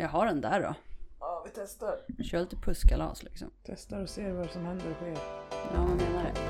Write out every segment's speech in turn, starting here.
Jag har den där då. Ja, vi testar. Kör lite pusskalas liksom. Testar och ser vad som händer och sker. Ja, man menar det.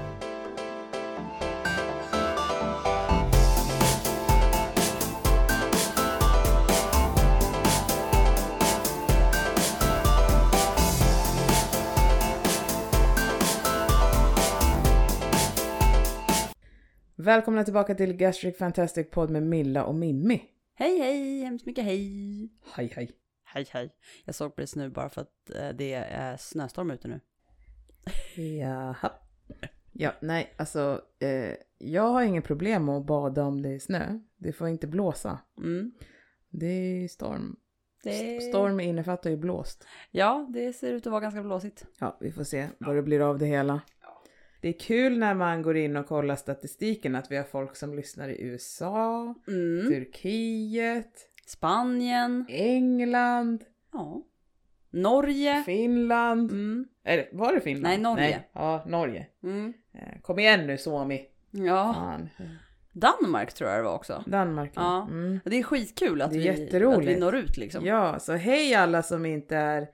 Välkomna tillbaka till Gastric Fantastic Podd med Milla och Mimmi. Hej hej, hemskt mycket hej. Hej hej. Hej hej. Jag såg precis nu bara för att eh, det är snöstorm ute nu. Jaha. Ja, nej, alltså eh, jag har inget problem med att bada om det är snö. Det får inte blåsa. Mm. Det är storm. Det... Storm innefattar ju blåst. Ja, det ser ut att vara ganska blåsigt. Ja, vi får se vad det blir av det hela. Det är kul när man går in och kollar statistiken att vi har folk som lyssnar i USA, Mm. Turkiet, Spanien. England, Ja. Norge. Finland. Mm. Eller var det Finland? Nej, Norge. ja, Norge. Mm. Eh, Kom igen nu Suomi. Ja. Fan. Danmark tror jag det var också. Danmark. Ja. Mm. Det är skitkul att, Det är vi, att vi når ut liksom. Ja, så hej alla som inte är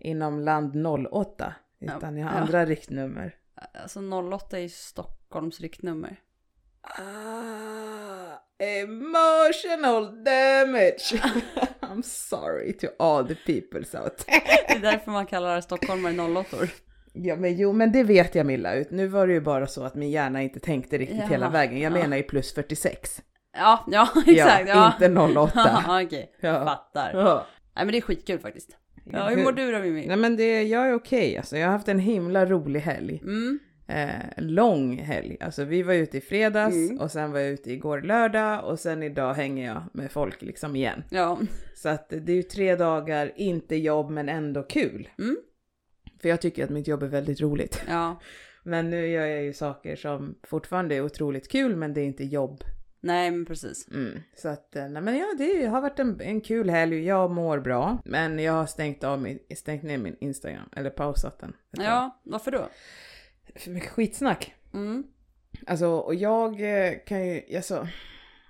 inom land 08. Utan jag har Ja. andra riktnummer. Alltså 08 är ju Stockholms riktnummer. Ah, emotional damage. I'm sorry to all the peoples out. Det är därför man kallar stockholmare 08 Ja, men jo, men det vet jag Milla. Ut. Nu var det ju bara så att min hjärna inte tänkte riktigt Jaha, hela vägen. Jag ja. menar ju plus 46. Ja, ja exakt. Ja, inte 08. Ja, Okej, Ja. fattar. Ja. Nej men det är skitkul faktiskt. Ja, hur mår du då Mimmi? Nej men det, jag är okej alltså. Jag har haft en himla rolig helg. Mm, Eh, lång helg. Alltså vi var ute i fredags Mm. och sen var jag ute igår lördag och sen idag hänger jag med folk liksom igen. ja. Så att det är ju tre dagar, inte jobb men ändå kul. Mm. För jag tycker att mitt jobb är väldigt roligt. ja. Men nu gör jag ju saker som fortfarande är otroligt kul men det är inte jobb. Nej men precis. Mm. Så att, eh, nej men ja det har varit en, en kul helg. Jag mår bra. Men jag har stängt av min, stängt ner min Instagram, eller pausat den. Ja, varför då? För mycket skitsnack. Mm, Alltså, och jag eh, kan ju, alltså,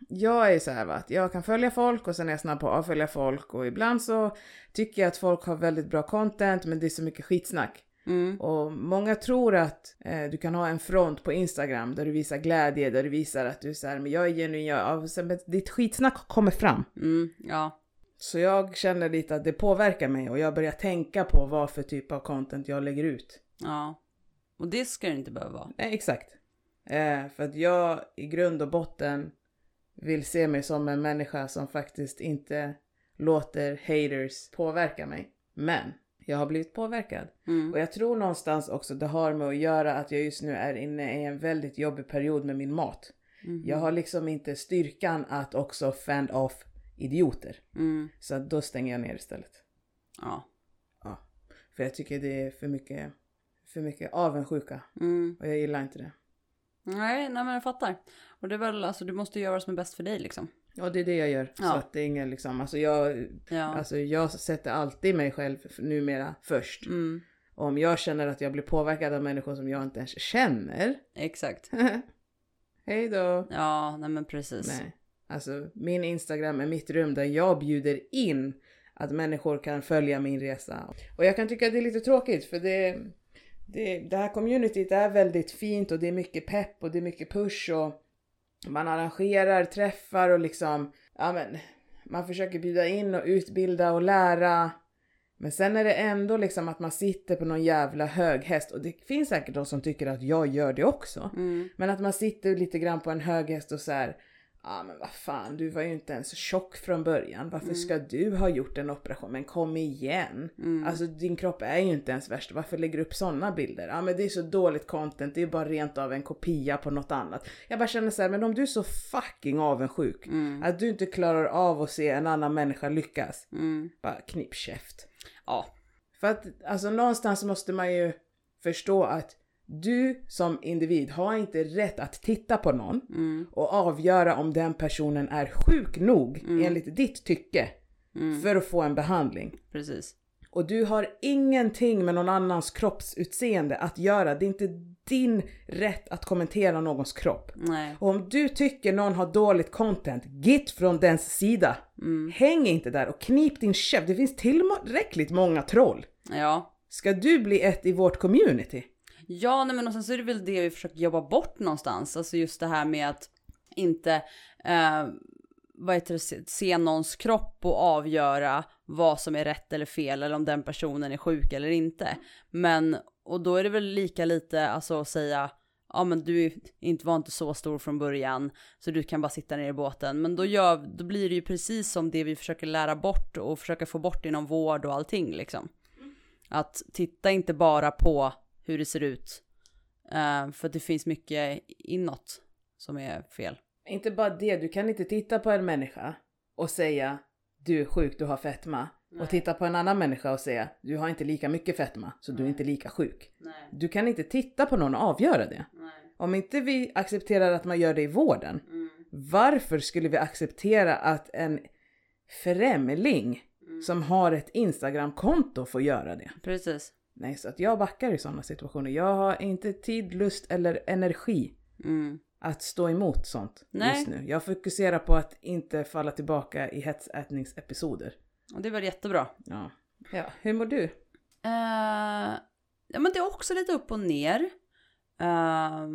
jag är ju så här va, att jag kan följa folk och sen är jag snabb på att avfölja folk och ibland så tycker jag att folk har väldigt bra content men det är så mycket skitsnack. mm, Och många tror att eh, du kan ha en front på Instagram där du visar glädje, där du visar att du är så här, men jag är genuin, jag, men ditt skitsnack kommer fram. mm, ja. Så jag känner lite att det påverkar mig och jag börjar tänka på vad för typ av content jag lägger ut. Ja. Och det ska det inte behöva vara. Nej, exakt. Eh, för att jag i grund och botten vill se mig som en människa som faktiskt inte låter haters påverka mig. Men jag har blivit påverkad. Mm. Och jag tror någonstans också det har med att göra att jag just nu är inne i en väldigt jobbig period med min mat. Mhm. Jag har liksom inte styrkan att också fend off idioter. Mm. Så då stänger jag ner istället. Ja. Ja. För jag tycker det är för mycket, för mycket avundsjuka. Mm. Och jag gillar inte det. Nej, nej men jag fattar. Och det är väl, alltså du måste göra vad som är bäst för dig liksom. Ja, det är det jag gör. Så Ja. att det är ingen liksom, alltså jag, Ja. alltså jag sätter alltid mig själv numera först. Mm. Om jag känner att jag blir påverkad av människor som jag inte ens känner. Exakt. Hej då. Ja, nej men precis. Nej, alltså min Instagram är mitt rum där jag bjuder in att människor kan följa min resa. Och jag kan tycka att det är lite tråkigt för det, det, det här communityt är väldigt fint och det är mycket pepp och det är mycket push och man arrangerar träffar och liksom, ja men, man försöker bjuda in och utbilda och lära. Men sen är det ändå liksom att man sitter på någon jävla hög häst och det finns säkert de som tycker att jag gör det också. Mm. Men att man sitter lite grann på en hög häst och så här. Ja men vad fan, du var ju inte ens tjock från början. Varför ska du ha gjort en operation? Men kom igen! Mm. Alltså din kropp är ju inte ens värst. Varför lägger du upp sådana bilder? Ja men det är så dåligt content, det är bara rent av en kopia på något annat. Jag bara känner så här, men om du är så fucking avundsjuk. Mm. Att du inte klarar av att se en annan människa lyckas. Mm. Bara knipp käft. Ja. För att alltså någonstans måste man ju förstå att du som individ har inte rätt att titta på någon Mm. och avgöra om den personen är sjuk nog enligt ditt tycke Mm. för att få en behandling. Precis. Och du har ingenting med någon annans kroppsutseende att göra. Det är inte din rätt att kommentera någons kropp. Nej. Och om du tycker någon har dåligt content, git från dens sida. Mm. Häng inte där och knip din käft. Det finns tillräckligt många troll. Ja. Ska du bli ett i vårt community? Ja, nej, men och sen så är det väl det vi försöker jobba bort någonstans. Alltså just det här med att inte eh, vad heter det, se- se någons kropp och avgöra vad som är rätt eller fel eller om den personen är sjuk eller inte. Men, och då är det väl lika lite alltså att säga ja men du inte, var inte så stor från början så du kan bara sitta ner i båten. Men då, gör, då blir det ju precis som det vi försöker lära bort och försöka få bort inom vård och allting liksom. Att titta inte bara på hur det ser ut. eh, för att det finns mycket inåt som är fel. Inte bara det, du kan inte titta på en människa och säga du är sjuk, du har fetma. Och titta på en annan människa och säga du har inte lika mycket fetma, så du är inte lika sjuk. Nej, Du kan inte titta på någon och avgöra det. nej. Om inte vi accepterar att man gör det i vården, Mm. varför skulle vi acceptera att en främling Mm. som har ett Instagramkonto får göra det? Precis. Nej, så att jag backar i sådana situationer. Jag har inte tid, lust eller energi Mm. att stå emot sånt Nej. just nu. Jag fokuserar på att inte falla tillbaka i hetsätningsepisoder. Och det var jättebra. Ja. ja, hur mår du? Eh, ja men det är också lite upp och ner. Eh,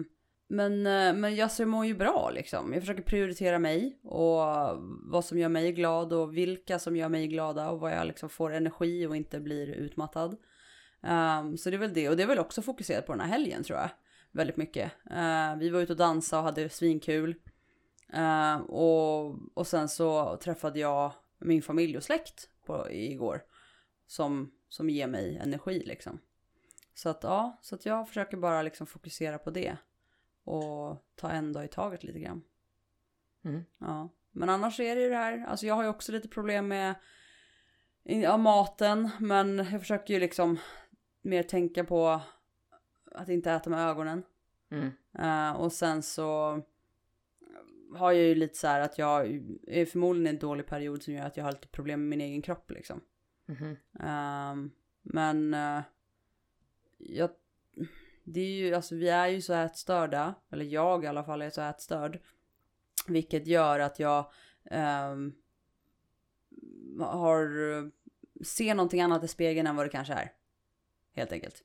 men, eh, men jag mår ju bra liksom. Jag försöker prioritera mig och vad som gör mig glad och vilka som gör mig glada och vad jag liksom får energi och inte blir utmattad. Eh, så det är väl det och det är väl också fokuserat på den här helgen tror jag. Väldigt mycket. Eh, vi var ute och dansade och hade svinkul. Eh, och, och sen så träffade jag min familj och släkt på, igår. Som, som ger mig energi liksom. Så att ja, så att jag försöker bara liksom fokusera på det. Och ta en dag i taget lite grann. Mm. Ja, men annars är det ju det här. Alltså jag har ju också lite problem med ja, maten. Men jag försöker ju liksom mer tänka på att inte äta med ögonen. Mm. Eh, och sen så har jag ju lite så här att jag är förmodligen i en dålig period som gör att jag har lite problem med min egen kropp liksom. Mhm. Ehm, men uh, jag, det är ju, alltså vi är ju så ätstörda, eller jag i alla fall är så ätstörd. Vilket gör att jag ehm, har, ser någonting annat i spegeln än vad det kanske är. Helt enkelt.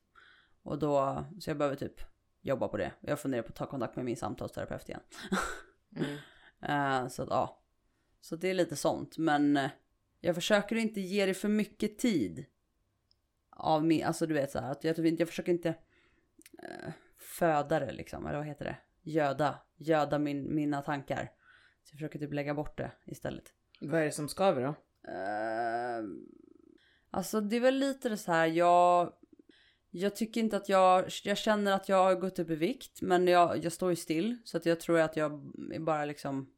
Och då, så jag behöver typ jobba på det. Jag funderar på att ta kontakt med min samtalsterapeut igen. Mm. Eh, så att ja. Så det är lite sånt. Men eh, jag försöker inte ge det för mycket tid. Av min, alltså du vet så här, att jag, jag försöker inte eh, föda det liksom, eller vad heter det? Göda, göda min, mina tankar. Så jag försöker typ lägga bort det istället. Vad är det som skaver då? Eh, alltså det är väl lite det så här, jag, jag tycker inte att jag, jag känner att jag har gått upp i vikt, men jag, jag står ju still. Så att jag tror att jag bara liksom,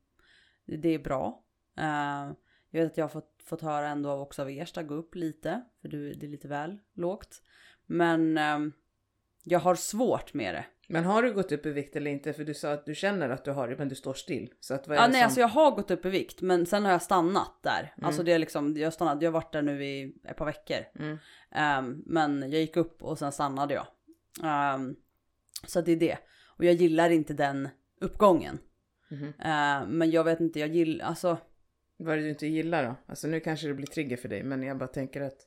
det är bra. Uh, jag vet att jag har fått, fått höra ändå också av Ersta, gå upp lite, för du, det är lite väl lågt. Men ehm, jag har svårt med det. Men har du gått upp i vikt eller inte? För du sa att du känner att du har det men du står still. Så att vad är Ja, det nej, som... alltså jag har gått upp i vikt, men sen har jag stannat där. Mm. Alltså det är liksom, jag stannat, jag har varit där nu i ett par veckor. Mm. Ehm, men jag gick upp och sen stannade jag. Ehm, så det är det. Och jag gillar inte den uppgången. Mhm. Ehm, men jag vet inte, jag gillar, alltså. Vad är det du inte gillar då? Alltså nu kanske det blir trigger för dig men jag bara tänker att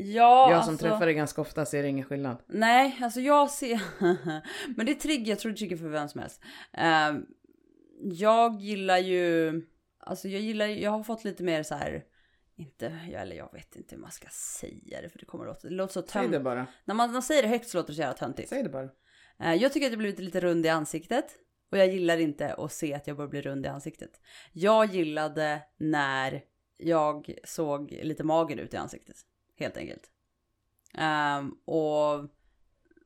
Ja, jag som alltså, träffar dig ganska ofta ser ingen skillnad. Nej, alltså jag ser... men det är trigger, jag tror det trigger för vem som helst. Ehm, jag gillar ju... Alltså jag gillar jag har fått lite mer så här... Inte, eller jag vet inte hur man ska säga det för det kommer att låta, det låter så Säg det tönt. bara. När man, man säger det högt så låter det så jävla töntigt. Säg det bara. Eh, Jag tycker att jag blivit lite rund i ansiktet. Och jag gillar inte att se att jag börjar bli rund i ansiktet. Jag gillade när jag såg lite mager ut i ansiktet. Helt enkelt. Ehm, och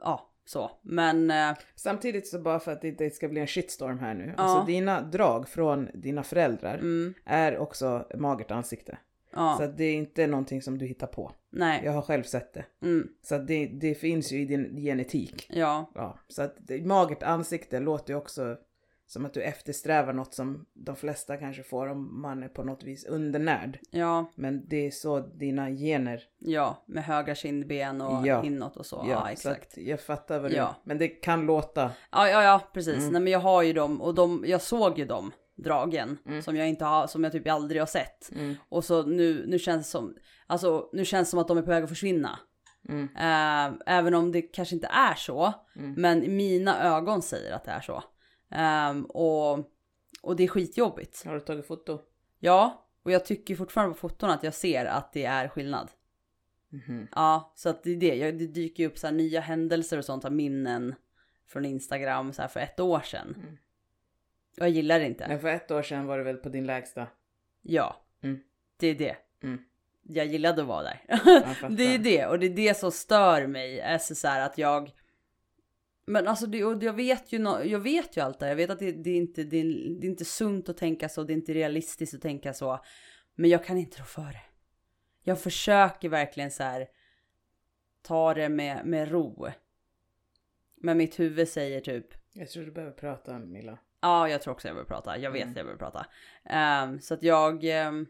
ja, så. Men eh, Samtidigt så bara för att det inte ska bli en shitstorm här nu. Ja. Alltså dina drag från dina föräldrar mm, är också magert ansikte. ja, Så det är inte någonting som du hittar på. nej. Jag har själv sett det. Mm, Så det, det finns ju i din genetik. ja, Ja, så att magert ansikte låter ju också som att du eftersträvar något som de flesta kanske får om man är på något vis undernärd. Ja, Men det är så dina gener, ja, med höga kindben och Ja. inåt och så. Ja, ja, så exakt. att jag fattar vad du, Ja. men det kan låta, Ja, ja, ja, precis. Mm. Nej, men jag har ju dem och de, jag såg ju dem dragen Mm. som jag inte har, som jag typ aldrig har sett. mm, Och så nu, nu känns det som, alltså nu känns det som att de är på väg att försvinna. mm, Eh, även om det kanske inte är så, Mm. men mina ögon säger att det är så. Ehm, och, och det är skitjobbigt. har du tagit foto? Ja, och jag tycker fortfarande på foton att jag ser att det är skillnad. Mhm. Ja, så att det är det. Jag, det dyker ju upp så här nya händelser och sånt av minnen från Instagram så här för ett år sedan. Mm. Och jag gillar det inte. Men för ett år sedan var du väl på din lägsta? Ja, Mm. det är det. Mm. Jag gillade att vara där. Det är det och det är det som stör mig. Är så så här att jag. Men alltså det, och jag vet ju nå- jag vet ju allt det. Jag vet att det, det, är inte, det, är, det är inte sunt att tänka så. Det är inte realistiskt att tänka så. Men jag kan inte rå för det. Jag försöker verkligen så här. Ta det med, med ro. Men mitt huvud säger typ. Jag tror du behöver prata Milla. Ja, jag tror också jag behöver prata. Jag vet Mm. att jag behöver prata. Ehm, så att jag ehm,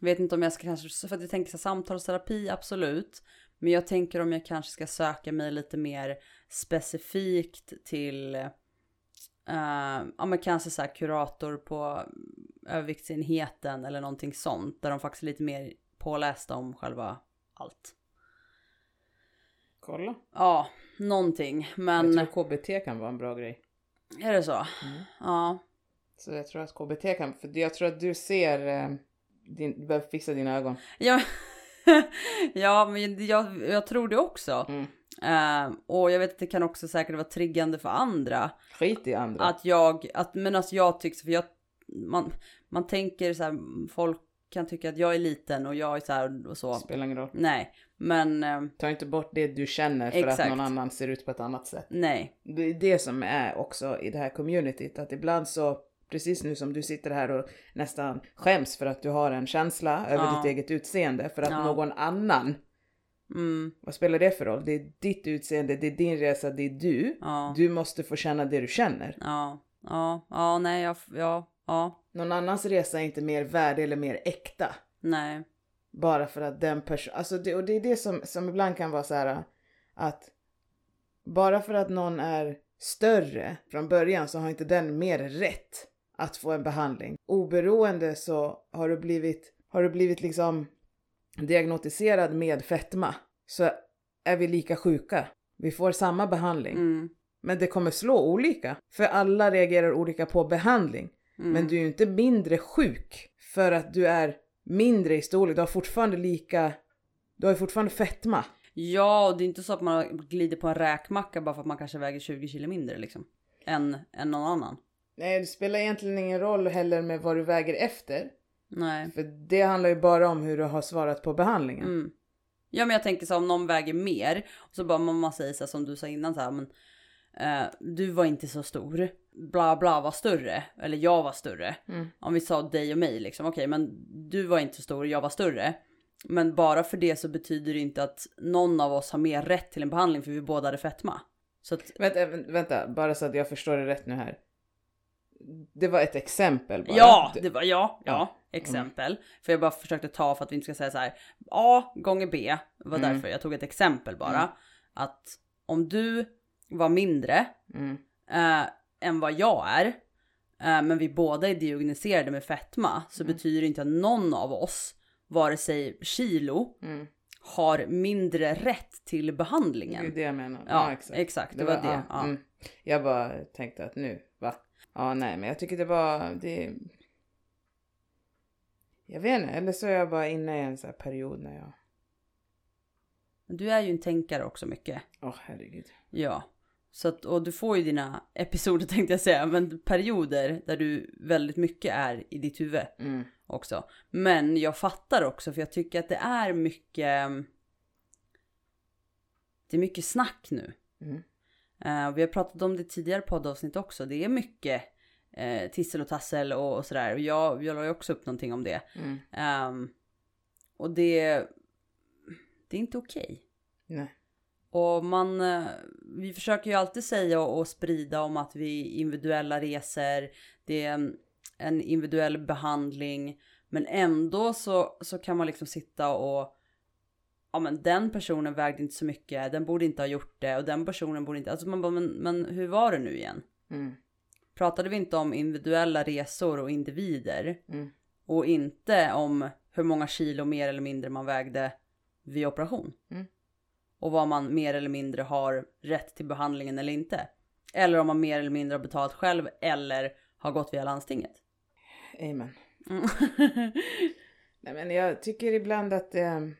vet inte om jag ska kanske, för att jag tänker så här, samtalsterapi, absolut. Men jag tänker om jag kanske ska söka mig lite mer specifikt till, uh, ja men kanske så här kurator på överviktsenheten eller någonting sånt. Där de faktiskt är lite mer pålästa om själva allt. Kolla. Ja, någonting. Men Jag tror KBT kan vara en bra grej. är det så? Mm. Ja. Så jag tror att KBT kan, för jag tror att du ser, eh, din, du behöver fixa dina ögon. Ja, ja men jag, jag tror det också. Mm. Eh, och jag vet att det kan också säkert vara triggande för andra. Skit i andra. Att jag, att, men alltså jag tycks, för jag, man, man tänker så här, folk kan tycka att jag är liten och jag är så här och så. Spelar ingen roll. Nej, men eh, Ta inte bort det du känner för Exakt. att någon annan ser ut på ett annat sätt. nej. Det är det som är också i det här communityt, att ibland så, precis nu som du sitter här och nästan skäms för att du har en känsla över Ja. ditt eget utseende, för att Ja. någon annan, Mm, vad spelar det för roll? Det är ditt utseende, det är din resa, det är du. ja, Du måste få känna det du känner. ja, ja, ja, nej, jag, ja, ja, Någon annans resa är inte mer värd eller mer äkta. nej, Bara för att den personen, alltså det, och det är det som, som ibland kan vara så här att bara för att någon är större från början så har inte den mer rätt att få en behandling. Oberoende så har du blivit, har du blivit liksom diagnostiserad med fetma så är vi lika sjuka. Vi får samma behandling. mm, Men det kommer slå olika. För alla reagerar olika på behandling. mm. Men du är ju inte mindre sjuk för att du är mindre i storlek. Du har fortfarande lika... Du har ju fortfarande fetma. Ja, och det är inte så att man glider på en räkmacka bara för att man kanske väger 20 kilo mindre liksom. Än, än någon annan. Nej, det spelar egentligen ingen roll heller med vad du väger efter. Nej. För det handlar ju bara om hur du har svarat på behandlingen. Mm. Ja men jag tänker så om någon väger mer och så bara mamma säger så här, som du sa innan så här, men eh, du var inte så stor. Bla bla var större. Eller jag var större. Mm. Om vi sa dig och mig liksom. Okej men du var inte så stor jag var större. Men bara för det så betyder det inte att någon av oss har mer rätt till en behandling för vi båda hade fetma. Så att, Vänta, vänta, bara så att jag förstår det rätt nu här. Det var ett exempel bara. ja, det var ja, ja, exempel. För jag bara försökte ta för att vi inte ska säga så här. A gånger B var Mm. därför jag tog ett exempel bara. Mm. Att om du var mindre Mm. eh, än vad jag är. Eh, men vi båda är diagnostiserade med fetma. Så Mm. betyder det inte att någon av oss, vare sig kilo, Mm. har mindre rätt till Det behandlingen. är det jag menar. Ja, exakt. Det, var, det. Ja. mm. Jag bara tänkte att nu, va? Ja, nej, men jag tycker det var, det... Jag vet inte, eller så är jag bara inne i en sån här period när jag... Du är ju en tänkare också mycket. Åh, herregud. Ja. Så att, och du får ju dina episoder tänkte jag säga, men perioder där du väldigt mycket är i ditt huvud Mm. också. Men jag fattar också för jag tycker att det är mycket Det är mycket snack nu. Mm. Eh, och vi har pratat om det tidigare poddavsnitt också. Det är mycket eh, tissel och tassel och, och sådär. Och jag, jag la ju också upp någonting om det. Mm. Ehm, och det, det är inte okej. Nej. Och man, eh, vi försöker ju alltid säga och, och sprida om att vi individuella resor, det är en, en individuell behandling, men ändå så, så kan man liksom sitta och ja men den personen vägde inte så mycket, den borde inte ha gjort det och den personen borde inte, alltså man bara men, men hur var det nu igen? Mm. Pratade vi inte om individuella resor och individer Mm. och inte om hur många kilo mer eller mindre man vägde vid operation? Mm. Och vad man mer eller mindre har rätt till behandlingen eller inte. Eller om man mer eller mindre har betalat själv eller har gått via landstinget. Amen. Mm. Nej men jag tycker ibland att det...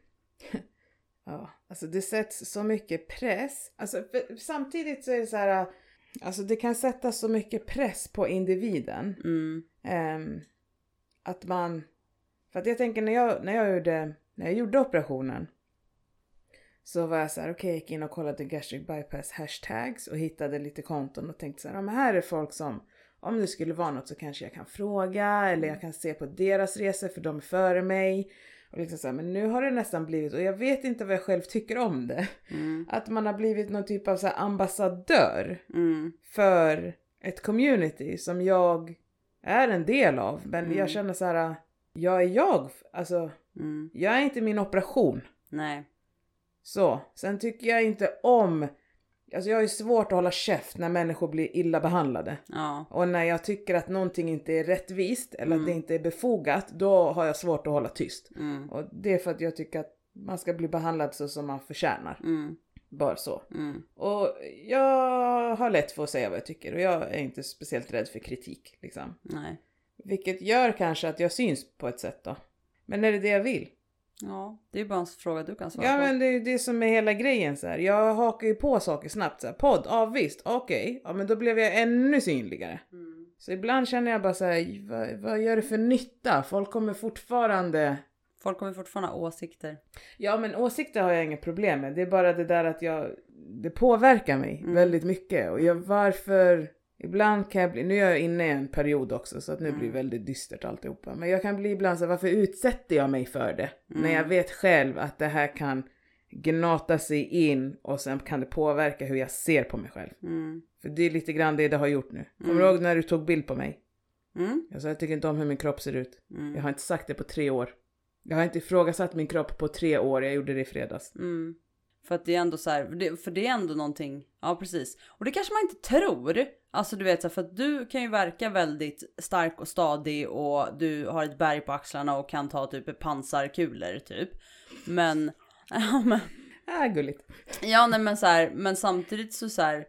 ja, alltså det sätts så mycket press. Alltså samtidigt så är det så här... Alltså det kan sätta så mycket press på individen. mm, ehm, att man... För att jag tänker när jag, när jag, gjorde, när jag gjorde operationen. Så var jag så här, okej jag gick in och kollade gastric bypass hashtags och hittade lite konton och tänkte så här, ja men här är folk som om det skulle vara något så kanske jag kan fråga eller jag kan se på deras resor för de är före mig. Och liksom så här, men nu har det nästan blivit, och jag vet inte vad jag själv tycker om det, mm, att man har blivit någon typ av så ambassadör mm, för ett community som jag är en del av. Men Mm. jag känner så här, jag är jag, alltså mm, jag är inte min operation. nej, Så, sen tycker jag inte om, alltså jag har ju svårt att hålla käft när människor blir illa behandlade. ja, Och när jag tycker att någonting inte är rättvist eller att Mm. det inte är befogat, då har jag svårt att hålla tyst. mm, Och det är för att jag tycker att man ska bli behandlad så som man förtjänar. mm, Bara så. mm, Och jag har lätt för att säga vad jag tycker och jag är inte speciellt rädd för kritik. Liksom. nej, Vilket gör kanske att jag syns på ett sätt då. Men är det det jag vill? Ja, det är bara en fråga du kan svara Ja på. men det är ju det som är hela grejen så här. Jag hakar ju på saker snabbt så här. Podd, ja visst, okej. Ja men då blev jag ännu synligare. Mm, Så ibland känner jag bara så här, vad, vad gör det för nytta? Folk kommer fortfarande... Folk kommer fortfarande ha åsikter. Ja men åsikter har jag inga problem med. Det är bara det där att jag... Det påverkar mig Mm. väldigt mycket. Och jag, varför... Ibland kan jag bli... Nu är jag inne i en period också så att nu Mm. blir det väldigt dystert alltihopa. Men jag kan bli ibland så varför utsätter jag mig för det? Mm. När jag vet själv att det här kan gnata sig in och sen kan det påverka hur jag ser på mig själv. Mm, För det är lite grann det det har gjort nu. Kommer Mm. du ihåg när du tog bild på mig? mm, Jag sa jag tycker inte om hur min kropp ser ut. mm, Jag har inte sagt det på tre år. Jag har inte ifrågasatt min kropp på tre år, jag gjorde det i fredags. För att det är ändå så här, för det, är ändå någonting, ja precis. Och det kanske man inte tror. Alltså du vet så här, för att du kan ju verka väldigt stark och stadig och du har ett berg på axlarna och kan ta typ pansarkulor typ. Men, ja men, Ah, gulligt. ja nej men så här, men samtidigt så så här,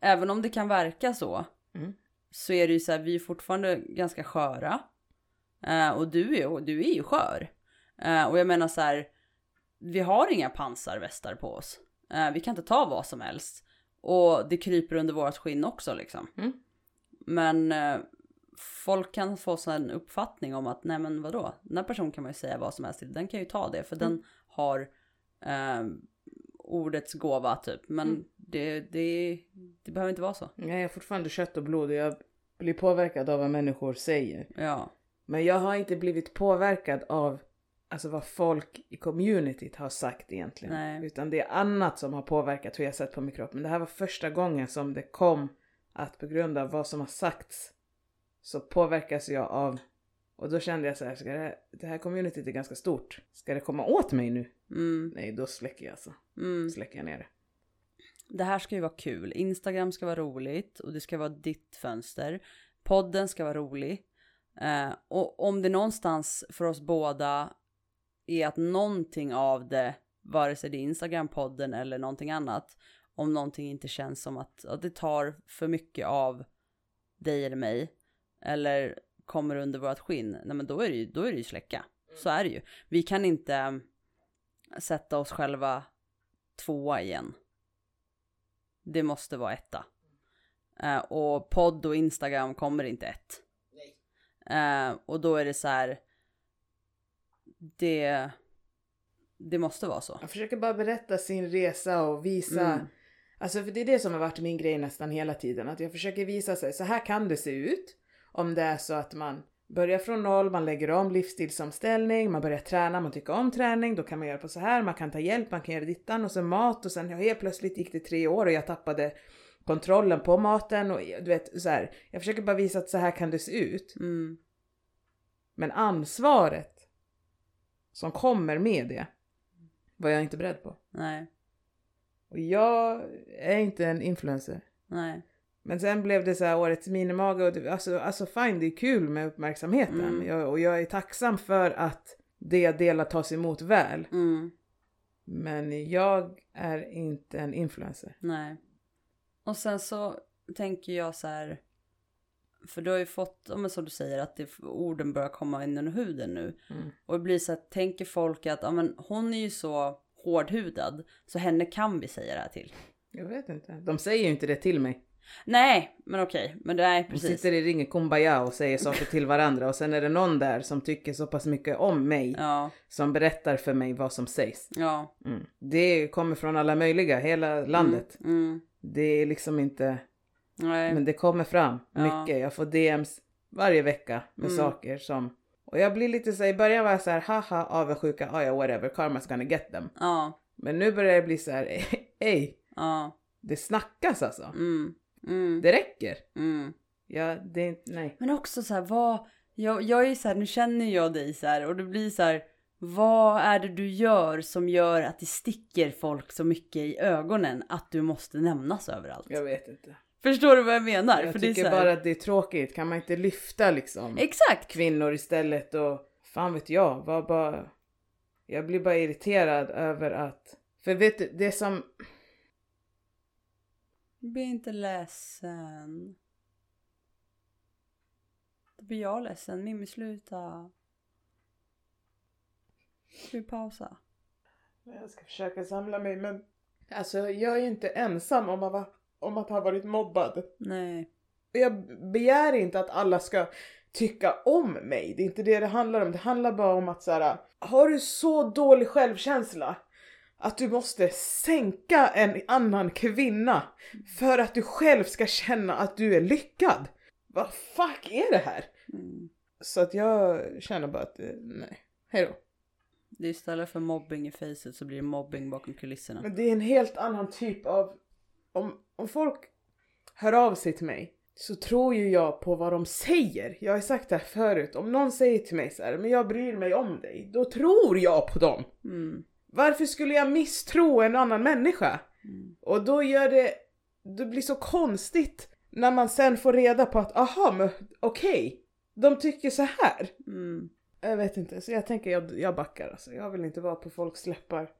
även om det kan verka så, Mm. så är det ju så här, vi är fortfarande ganska sköra. Eh, och du är, du är ju skör. Eh, och jag menar så här, vi har inga pansarvästar på oss. Eh, vi kan inte ta vad som helst. Och det kryper under vårt skinn också liksom. Mm. Men eh, folk kan få en uppfattning om att nej men vadå, den här personen kan man ju säga vad som helst till. Den kan ju ta det för Mm. den har eh, ordets gåva typ. Men Mm. det, det, det behöver inte vara så. Jag är fortfarande kött och blod och jag blir påverkad av vad människor säger. Ja. Men jag har inte blivit påverkad av alltså, vad folk i communityt har sagt egentligen. Nej. Utan det är annat som har påverkat hur jag sett på min kropp. Men det här var första gången som det kom att på grund av vad som har sagts så påverkas jag av och då kände jag så här, ska det, det här communityt är ganska stort. Ska det komma åt mig nu? Mm, Nej, då släcker jag alltså. mm. Släcker jag ner det. Det här ska ju vara kul. Instagram ska vara roligt och det ska vara ditt fönster. Podden ska vara rolig. Eh, och om det någonstans för oss båda är att någonting av det, vare sig det är Instagram-podden eller någonting annat, om någonting inte känns som att, att det tar för mycket av dig eller mig, eller kommer under vårt skinn, nej men då är det ju, då är det ju släcka. Så är det ju. Vi kan inte eh, sätta oss själva tvåa igen. Det måste vara etta. Eh, och podd och Instagram kommer inte ett. Eh, och då är det så här. Det. Det måste vara så. Jag försöker bara berätta sin resa och visa Mm. Alltså för det är det som har varit min grej nästan hela tiden. Att jag försöker visa sig, så här kan det se ut. Om det är så att man börjar från noll, man lägger om livsstilsomställning, man börjar träna, man tycker om träning, då kan man göra på så här, man kan ta hjälp, man kan göra dittan och sen mat och sen helt plötsligt gick det tre år och jag tappade kontrollen på maten och du vet så här. Jag försöker bara visa att så här kan det se ut. Mm. Men ansvaret som kommer med det var jag inte beredd på. Nej. Och jag är inte en influencer. Nej. Men sen blev det så här årets minimage och det, alltså, alltså fine, det är kul med uppmärksamheten. Mm. Jag, och jag är tacksam för att det jag delar tas emot väl. Mm. Men jag är inte en influencer. Nej. Och sen så tänker jag så här. För du har ju fått, ja, men som du säger, att det, orden börjar komma in under huden nu. Mm. Och det blir så att tänker folk att ja, men hon är ju så hårdhudad. Så henne kan vi säga det här till. Jag vet inte. De säger ju inte det till mig. Nej, men okej. Men det är De precis. sitter i ringen kumbaya och säger saker till varandra och sen är det någon där som tycker så pass mycket om mig Ja, som berättar för mig vad som sägs. ja. Mm. Det kommer från alla möjliga, hela landet. Mm, mm. Det är liksom inte, Nej. men det kommer fram Ja. mycket. Jag får DMs varje vecka med Mm. saker som, och jag blir lite så här, i början var jag så här, haha avundsjuka, ah, ja whatever, karma's gonna get them. Ja, Men nu börjar det bli så här, ej, ja. det snackas alltså. Mm, mm, Det räcker. mm. Ja, det är inte, nej. Men också så här, vad... Jag, jag är så här, nu känner jag dig så här och det blir så här, vad är det du gör som gör att det sticker folk så mycket i ögonen att du måste nämnas överallt? Jag vet inte. Förstår du vad jag menar? Jag För det är tycker så här, bara att det är tråkigt. Kan man inte lyfta liksom Exakt! kvinnor istället och fan vet jag, vad bara... Jag blir bara irriterad över att... För vet du, det som... Bli inte ledsen. Då blir jag ledsen. Mimmi sluta. Ska vi pausa? Jag ska försöka samla mig men... Alltså jag är ju inte ensam om att, va- om att ha varit mobbad. Nej. Jag begär inte att alla ska tycka om mig. Det är inte det det handlar om. Det handlar bara om att så här, har du så dålig självkänsla att du måste sänka en annan kvinna för att du själv ska känna att du är lyckad. Vad fuck är det här? Mm. Så att jag känner bara att, eh, nej, hejdå. Det är istället för mobbing i facet så blir det mobbing bakom kulisserna. Men det är en helt annan typ av... Om, om folk hör av sig till mig så tror ju jag på vad de säger. Jag har sagt det här förut. Om någon säger till mig så här, men jag bryr mig om dig. Då tror jag på dem. Mm. Varför skulle jag misstro en annan människa? Mm. Och då gör det... Det blir så konstigt när man sen får reda på att aha, men okej. de tycker så här. Mm. Jag vet inte, så jag tänker jag, jag backar alltså. Jag vill inte vara på folks läppar.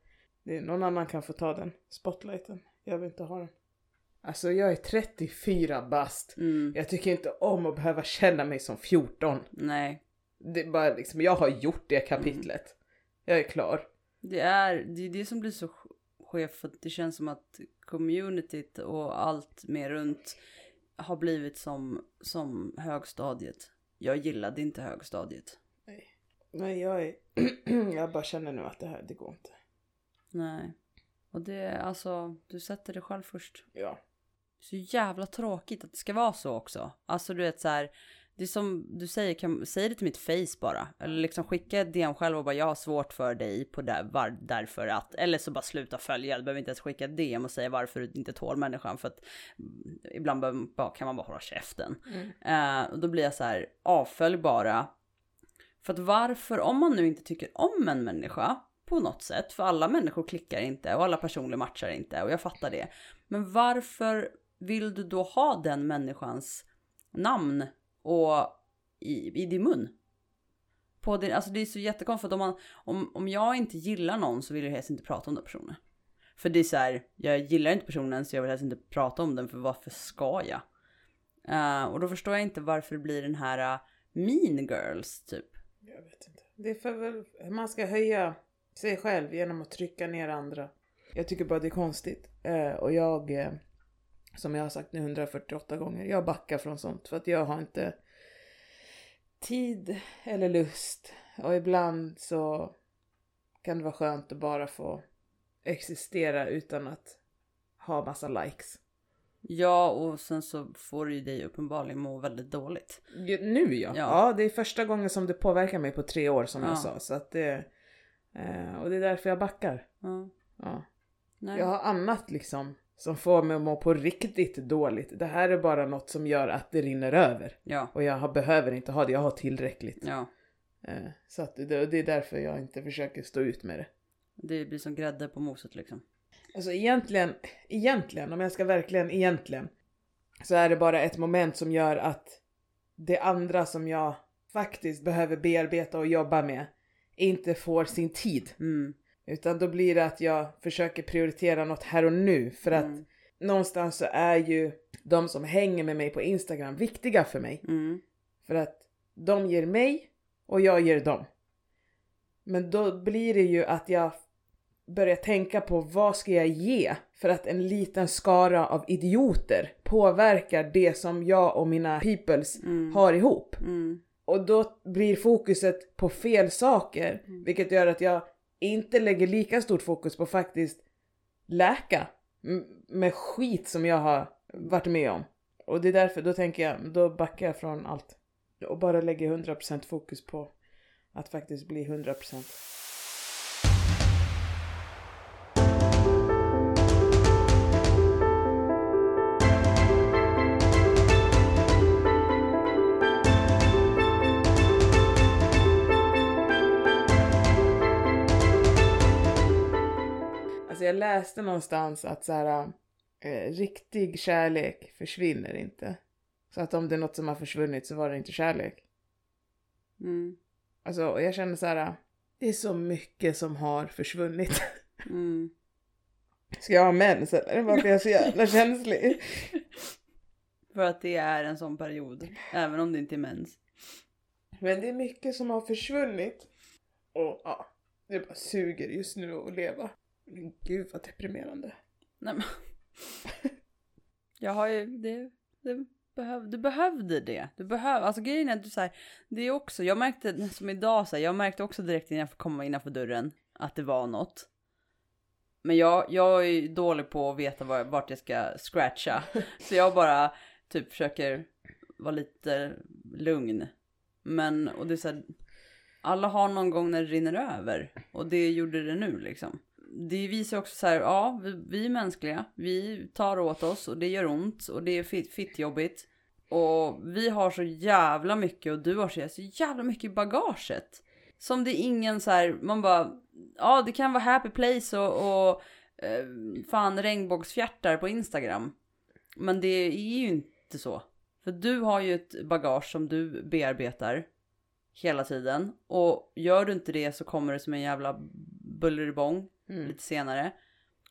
Någon annan kan få ta den spotlighten. Jag vill inte ha den. Alltså jag är 34 bast. Mm. Jag tycker inte om att behöva känna mig som 14. Nej. Det är bara liksom, jag har gjort det kapitlet. Jag är klar. Det är det, är det som blir så skevt för det känns som att communityt och allt mer runt har blivit som, som högstadiet. Jag gillade inte högstadiet. Nej, jag är... jag bara känner nu att det här, det går inte. Nej. Och det är alltså, du sätter dig själv först. Ja. Så jävla tråkigt att det ska vara så också. Alltså du vet så här. Det är som du säger, kan, säg det till mitt face bara. Eller liksom skicka ett DM själv och bara jag har svårt för dig på där, var, därför att. Eller så bara sluta följa. Du behöver inte ens skicka ett DM och säga varför du inte tål människan. För att mm, ibland behöver, bara, kan man bara hålla käften. Eh, och då blir jag så här, avfölj bara. För att varför, om man nu inte tycker om en människa på något sätt, för alla människor klickar inte och alla personer matchar inte och jag fattar det. Men varför vill du då ha den människans namn och i, i din mun? På din, alltså det är så jättekonstigt om, man, om, om jag inte gillar någon så vill jag helst inte prata om den personen. För det är så här, jag gillar inte personen så jag vill helst inte prata om den för varför ska jag? Uh, och då förstår jag inte varför det blir den här uh, mean girls typ. Jag vet inte. Det är för väl, man ska höja sig själv genom att trycka ner andra. Jag tycker bara det är konstigt. Uh, och jag, som jag har sagt nu 148 gånger, jag backar från sånt. För att jag har inte tid eller lust. Och ibland så kan det vara skönt att bara få existera utan att ha massa likes. Ja, och sen så får det ju dig uppenbarligen må väldigt dåligt. Nu ja. Ja. ja. det är första gången som det påverkar mig på tre år som Ja. jag sa. Så att det, eh, och det är därför jag backar. Ja. Ja. Jag har annat liksom som får mig att må på riktigt dåligt. Det här är bara något som gör att det rinner över. Ja. Och jag har, behöver inte ha det, jag har tillräckligt. Ja. Eh, så att det, det är därför jag inte försöker stå ut med det. Det blir som grädde på moset liksom. Alltså egentligen, egentligen, om jag ska verkligen egentligen, så är det bara ett moment som gör att det andra som jag faktiskt behöver bearbeta och jobba med inte får sin tid. Mm. Utan då blir det att jag försöker prioritera något här och nu för att Mm. någonstans så är ju de som hänger med mig på Instagram viktiga för mig. Mm. För att de ger mig och jag ger dem. Men då blir det ju att jag börjar tänka på vad ska jag ge för att en liten skara av idioter påverkar det som jag och mina peoples Mm. har ihop. Mm. Och då blir fokuset på fel saker, vilket gör att jag inte lägger lika stort fokus på faktiskt läka med skit som jag har varit med om. Och det är därför, då tänker jag, då backar jag från allt. Och bara lägger 100% fokus på att faktiskt bli 100%. Jag läste någonstans att så här, eh, riktig kärlek försvinner inte. Så att om det är något som har försvunnit så var det inte kärlek. Mm. Alltså och jag känner så här, det är så mycket som har försvunnit. Mm. Ska jag ha mens eller? Varför är jag så jävla känslig? För att det är en sån period. Även om det inte är mens. Men det är mycket som har försvunnit. Och ja, det bara suger just nu att leva. Men Gud vad deprimerande. Nej men. Jag har ju, det, det behöv, du behövde det. Du behöver, alltså grejen är att du så här, det är också, jag märkte som idag så här, jag märkte också direkt innan jag komma innanför dörren att det var något. Men jag, jag är ju dålig på att veta var, vart jag ska scratcha. Så jag bara typ försöker vara lite lugn. Men, och det är så här, alla har någon gång när det rinner över. Och det gjorde det nu liksom. Det visar också så här, ja, vi, vi är mänskliga. Vi tar åt oss och det gör ont och det är fitt, fitt jobbigt. Och vi har så jävla mycket och du har så så jävla mycket i bagaget. Som det är ingen så här, man bara, ja det kan vara happy place och, och eh, fan regnbågsfjärtar på Instagram. Men det är ju inte så. För du har ju ett bagage som du bearbetar hela tiden. Och gör du inte det så kommer det som en jävla bulleribång. Mm. lite senare.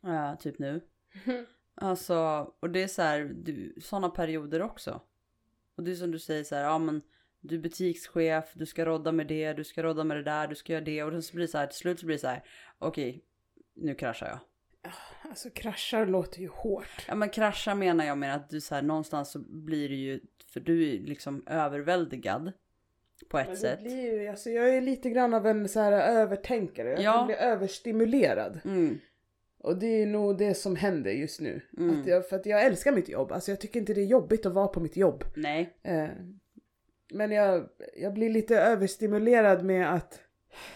Eh, typ nu. Alltså, och det är så här, du, sådana perioder också. Och det är som du säger så här, ja men du är butikschef, du ska rodda med det, du ska rodda med det där, du ska göra det. Och så blir det så här, till slut så blir det så här, okej, nu kraschar jag. Alltså kraschar låter ju hårt. Ja men krascha menar jag med att du så här, någonstans så blir det ju, för du är liksom överväldigad. På ett sätt. blir alltså jag är lite grann av en så här övertänkare. Jag Ja. kan bli överstimulerad. Mm, Och det är nog det som händer just nu. Mm. Att jag, för att jag älskar mitt jobb. Alltså jag tycker inte det är jobbigt att vara på mitt jobb. nej. Eh, men jag, jag blir lite överstimulerad med att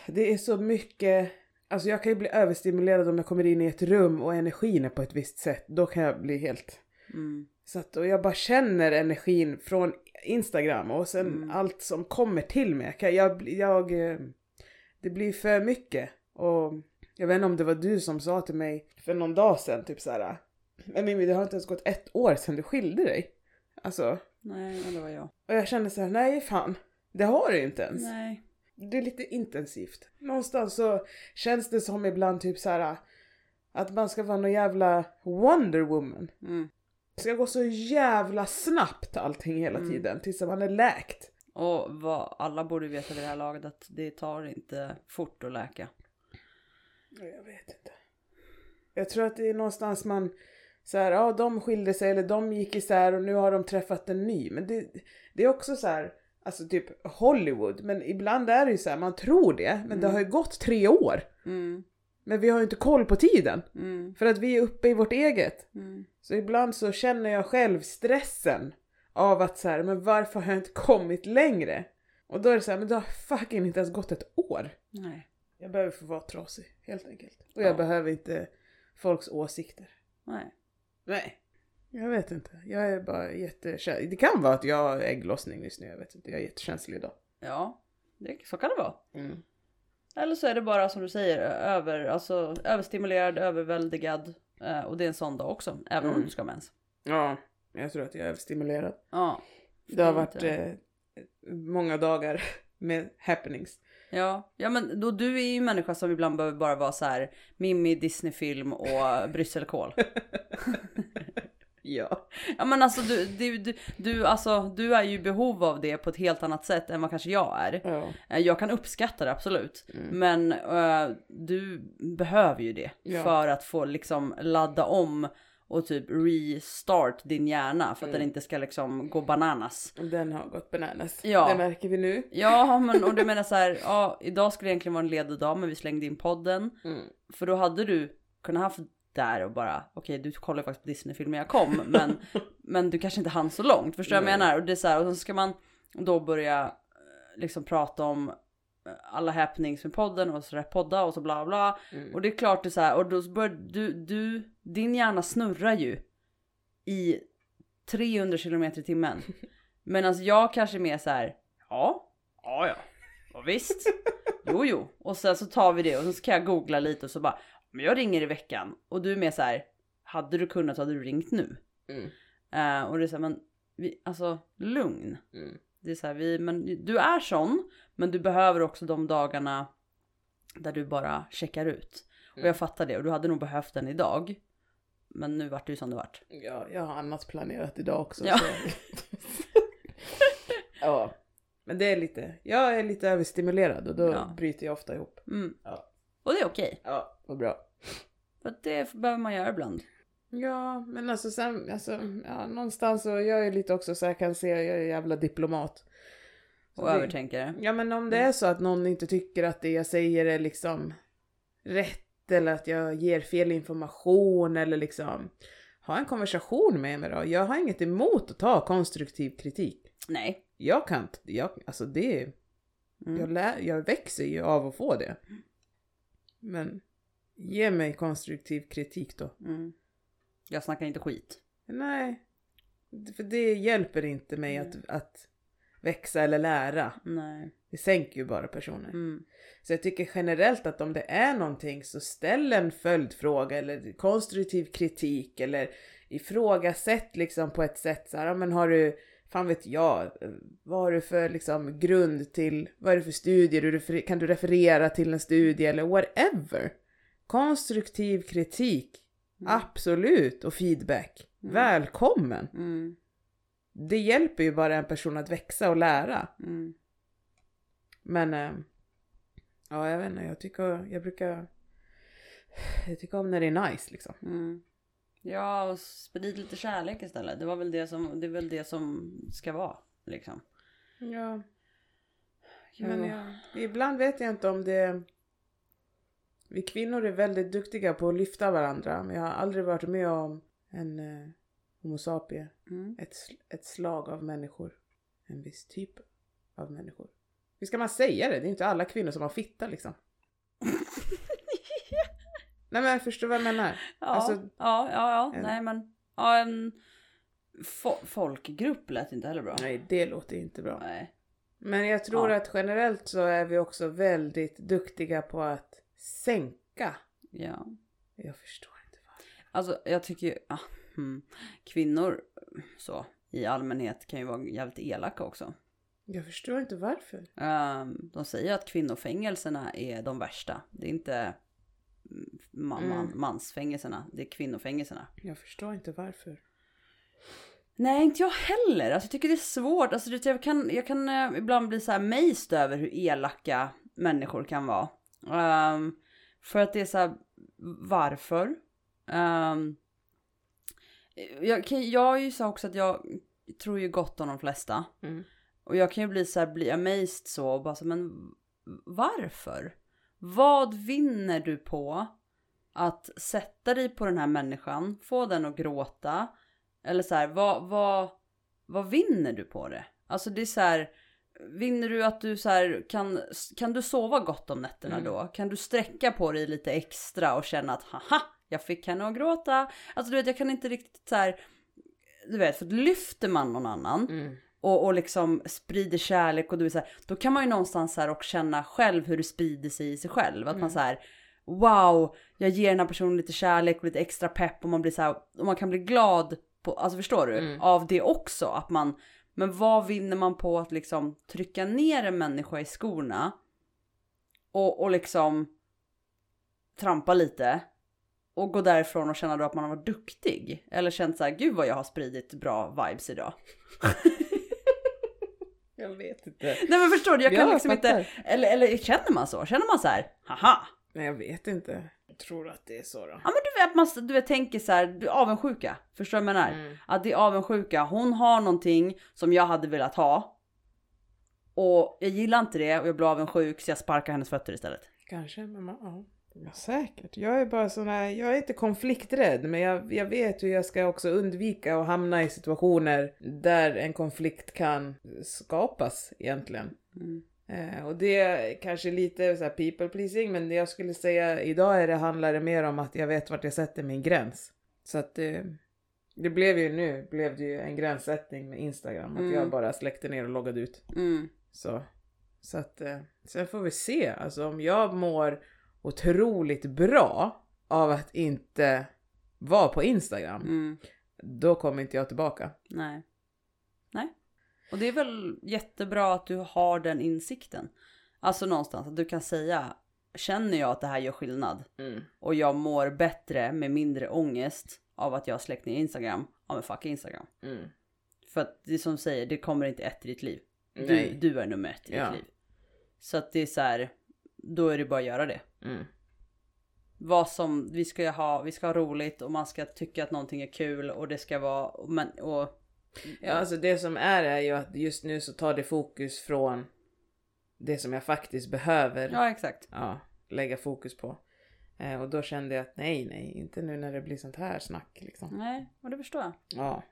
det är så mycket Alltså jag kan ju bli överstimulerad om jag kommer in i ett rum och energin är på ett visst sätt. Då kan jag bli helt... Mm, Så att, och jag bara känner energin från Instagram och sen Mm. allt som kommer till mig. Jag, jag, jag, eh, det blir för mycket. Och jag vet inte om det var du som sa till mig för någon dag sedan typ såhär. Men Mimmi det har inte ens gått ett år sedan du skilde dig. Alltså, nej, det var jag. och jag kände såhär, nej fan. Det har du inte ens. Nej. Det är lite intensivt. Någonstans så känns det som ibland typ så här att man ska vara någon jävla Wonder Woman. Mm. Det ska gå så jävla snabbt allting hela Mm. tiden tills man är läkt. Och vad alla borde veta vid det här laget att det tar inte fort att läka. Jag vet inte. Jag tror att det är någonstans man så här, ja de skilde sig eller de gick isär och nu har de träffat en ny. Men det, det är också så här, alltså typ Hollywood. Men ibland är det ju så här, man tror det, men det Mm. har ju gått tre år. Mm. Men vi har ju inte koll på tiden. Mm. För att vi är uppe i vårt eget. Mm. Så ibland så känner jag själv stressen av att så här, men varför har jag inte kommit längre? Och då är det så här, men det har fucking inte ens gått ett år. Nej. Jag behöver få vara trasig, helt enkelt. Och jag Ja. behöver inte folks åsikter. Nej. Nej. Jag vet inte. Jag är bara jättekänslig. Det kan vara att jag har ägglossning just nu, jag vet inte. Jag är jättekänslig idag. Ja, det, så kan det vara. Mm. Eller så är det bara som du säger, över, alltså, överstimulerad, överväldigad. Eh, och det är en sån dag också, även om Mm. du ska ha mens. Ja, jag tror att jag är överstimulerad. Ja. Det har varit eh, många dagar med happenings. Ja, ja men då, du är ju en människa som ibland behöver bara vara så här Mimmi, Disney-film och brysselkål. Ja. Ja men alltså du, du, du, du, alltså, du är ju i behov av det på ett helt annat sätt än vad kanske jag är. Ja. Eh, Jag kan uppskatta det absolut. Mm. Men eh, du behöver ju det Ja. för att få liksom ladda om och typ restart din hjärna för att Mm. den inte ska liksom gå bananas. Den har gått bananas. Ja. Det märker vi nu. Ja men och du menar så här, ja idag skulle egentligen vara en ledig dag men vi slängde in podden. Mm. För då hade du kunnat haft där och bara okej du kollar faktiskt på Disney-filmer jag kom men, men du kanske inte hann så långt. Förstår du vad jag menar? Och det är så här, och så ska man då börja eh, liksom prata om eh, alla happenings med podden och så podda och så bla bla. Mm. Och det är klart det är så här och då börjar du, du, din hjärna snurrar ju i 300 km i timmen. Medan jag kanske är mer så här, ja, ja ja, ja visst, jo jo. Och sen så tar vi det och så kan jag googla lite och så bara, men jag ringer i veckan. Och du är mer så här, hade du kunnat hade du ringt nu. Mm. Eh, och det är så här, men vi, alltså lugn. Mm. Det är så här, vi, men du är sån, men du behöver också de dagarna där du bara checkar ut. Och Mm. jag fattar det och du hade nog behövt den idag. Men nu vart det ju som det vart. Ja, jag har annat planerat idag också. Ja. Ja. Men det är lite, jag är lite överstimulerad och då Ja. bryter jag ofta ihop. Mm. Ja. Och det är okej. Ja, vad bra. För att det behöver man göra ibland. Ja, men alltså sen, alltså, ja, någonstans så jag är lite också så jag kan se, jag är jävla diplomat. Så Och det- övertänkare. Ja men om det är så att någon inte tycker att det jag säger är liksom rätt eller att jag ger fel information eller liksom ha en konversation med mig då. Jag har inget emot att ta konstruktiv kritik. Nej. Jag kan inte, jag, alltså det, Mm. jag, lär, jag växer ju av att få det. Men ge mig konstruktiv kritik då. Mm. Jag snackar inte skit. Nej, för det hjälper inte mig att, att växa eller lära. Nej. Det sänker ju bara personen. Mm. Så jag tycker generellt att om det är någonting så ställ en följdfråga eller konstruktiv kritik eller ifrågasätt liksom på ett sätt så här, ja, men har du, fan vet jag, vad har du för liksom grund till, vad är det för studier, kan du referera till en studie eller whatever. Konstruktiv kritik, Mm. absolut, och feedback. Mm. Välkommen! Mm. Det hjälper ju bara en person att växa och lära. Mm. Men eh, ja, jag vet inte, jag tycker, jag brukar, jag tycker om när det är nice liksom. Ja, och sprid lite kärlek istället. Det var väl det som, det är väl det som ska vara. Liksom. Ja, men jag, ibland vet jag inte om det, vi kvinnor är väldigt duktiga på att lyfta varandra, men jag har aldrig varit med om en eh, homo sapie, Mm. ett, ett slag av människor, en viss typ av människor. Hur ska man säga det? Det är inte alla kvinnor som har fitta liksom. Nej men förstår du vad jag menar? Ja, Alltså- ja, ja, ja. en- nej men. Ja, en fo- folkgrupp lät inte heller bra. Nej, det låter inte bra. Nej. Men jag tror Ja. att generellt så är vi också väldigt duktiga på att sänka. Ja. Jag förstår inte varför. Alltså jag tycker ju, ah, hmm. kvinnor så i allmänhet kan ju vara jävligt elaka också. Jag förstår inte varför. Ehm, de säger att kvinnofängelserna är de värsta. Det är inte man, man, Mm. mansfängelserna, det är kvinnofängelserna. Jag förstår inte varför. Nej, inte jag heller. Alltså, jag tycker det är svårt. Alltså, det, jag kan, jag kan eh, ibland bli så här amazed över hur elaka människor kan vara. Ehm, för att det är så här, varför? Um, jag, jag är ju så också att jag tror ju gott om de flesta. Mm. Och jag kan ju bli så här, bli amazed så och bara så men varför? Vad vinner du på att sätta dig på den här människan, få den att gråta? Eller så här, vad, vad, vad vinner du på det? Alltså det är så här, vinner du att du så här, kan, kan du sova gott om nätterna Mm. då? Kan du sträcka på dig lite extra och känna att haha, jag fick henne att gråta? Alltså du vet, jag kan inte riktigt så här, du vet, för lyfter man någon annan Mm. Och, och liksom sprider kärlek och du är så här, då kan man ju någonstans så här och känna själv hur det sprider sig i sig själv. Att man så här, wow, jag ger den här personen lite kärlek och lite extra pepp och man blir så här, och man kan bli glad på, alltså förstår du, Mm. av det också. Att man, men vad vinner man på att liksom trycka ner en människa i skorna och, och liksom trampa lite och gå därifrån och känna då att man har varit duktig. Eller känt så här, gud vad jag har spridit bra vibes idag. Jag vet inte. Nej men förstår du, jag kan Ja, liksom fattar. inte, eller, eller känner man så? Känner man så här, haha. Nej, jag vet inte. Jag tror att det är så då. Ja men du vet, man, du vet tänker så här, du, avundsjuka. Förstår du vad jag menar? Mm. Att det är avundsjuka, hon har någonting som jag hade velat ha. Och jag gillar inte det och jag blir avundsjuk så jag sparkar hennes fötter istället. Kanske, men man, ja. Ja. Säkert. Jag är bara sån här, jag är inte konflikträdd men jag, jag vet hur jag ska också undvika att hamna i situationer där en konflikt kan skapas egentligen. Mm. Eh, och det är kanske lite så people pleasing men det jag skulle säga idag är det, handlar det mer om att jag vet vart jag sätter min gräns. Så att det, det blev ju nu blev det ju en gränssättning med Instagram. Att Mm. jag bara släckte ner och loggade ut. Mm. Så, så att eh, sen får vi se. Alltså om jag mår otroligt bra av att inte vara på Instagram. Mm. Då kommer inte jag tillbaka. Nej. Nej. Och det är väl jättebra att du har den insikten. Alltså någonstans att du kan säga, känner jag att det här gör skillnad? Mm. och jag mår bättre med mindre ångest av att jag har släckt ner Instagram. Ja men fuck Instagram. Mm. För att det som säger, det kommer inte ett i ditt liv. Du, du är nummer ett i Ja. ditt liv. Så att det är så här, då är det bara att göra det. Mm. Vad som, vi ska ha, vi ska ha roligt och man ska tycka att någonting är kul och det ska vara, men, och Ja, alltså det som är är ju att just nu så tar det fokus från det som jag faktiskt behöver ja exakt. ja, lägga fokus på. Eh, och då kände jag att nej, nej, inte nu när det blir sånt här snack liksom. Nej, och det förstår jag. Ja.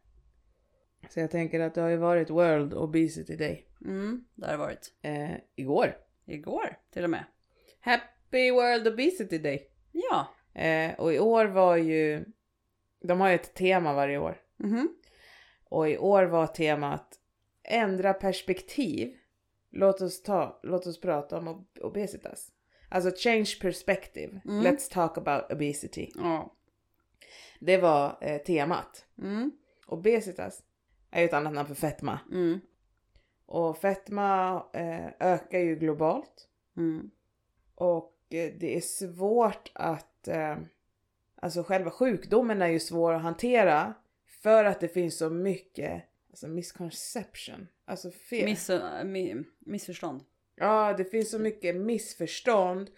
Så jag tänker att det har ju varit World Obesity Day. Mm, det har det varit. Eh, igår. Igår till och med. Happy World Obesity Day! Ja. Eh, och i år var ju, de har ju ett tema varje år. Mhm. Och i år var temat ändra perspektiv. Låt oss, ta, låt oss prata om ob- obesitas. Alltså change perspective. Mm. Let's talk about obesity. Ja. Det var eh, temat. Mm. Obesitas är ju ett annat namn för fetma. Mm. Och fetma eh, ökar ju globalt. Mm. Och eh, det är svårt att... Eh, alltså själva sjukdomen är ju svår att hantera. För att det finns så mycket alltså misconception. Alltså fel. Miss, äh, mi, missförstånd. ja, det finns så mycket missförstånd.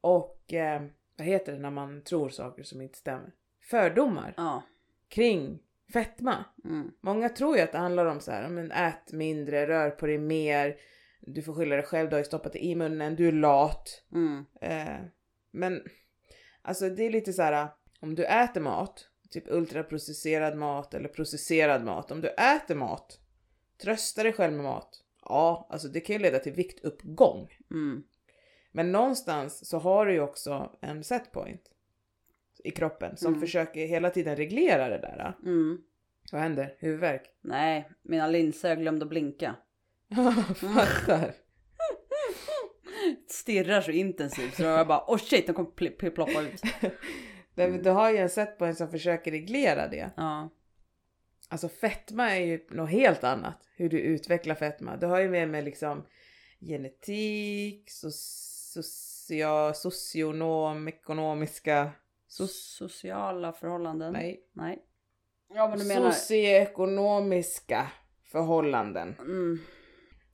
Och eh, vad heter det när man tror saker som inte stämmer? Fördomar Ja. kring fetma. Mm. Många tror ju att det handlar om så här, men ät mindre, rör på dig mer. Du får skylla dig själv, du har ju stoppat det i munnen, du är lat. Mm. Eh, men alltså det är lite så här, om du äter mat, typ ultraprocesserad mat eller processerad mat. Om du äter mat, trösta dig själv med mat. Ja, alltså det kan ju leda till viktuppgång. Mm. Men någonstans så har du ju också en setpoint i kroppen som Mm. försöker hela tiden reglera det där. Mm. Vad händer? Huvudvärk? Nej, mina linser glömde att blinka. Fattar. Stirrar så intensivt så jag bara oh shit, den kommer pl- pl- ploppa ut. Du, du har ju en setpoint som försöker reglera det. Ja. Alltså fetma är ju något helt annat. Hur du utvecklar fetma. Det har ju med med liksom genetik, so socia, socionom, ekonomiska... So Sociala förhållanden. nej. Nej. Ja men du menar. Socioekonomiska förhållanden. Mm.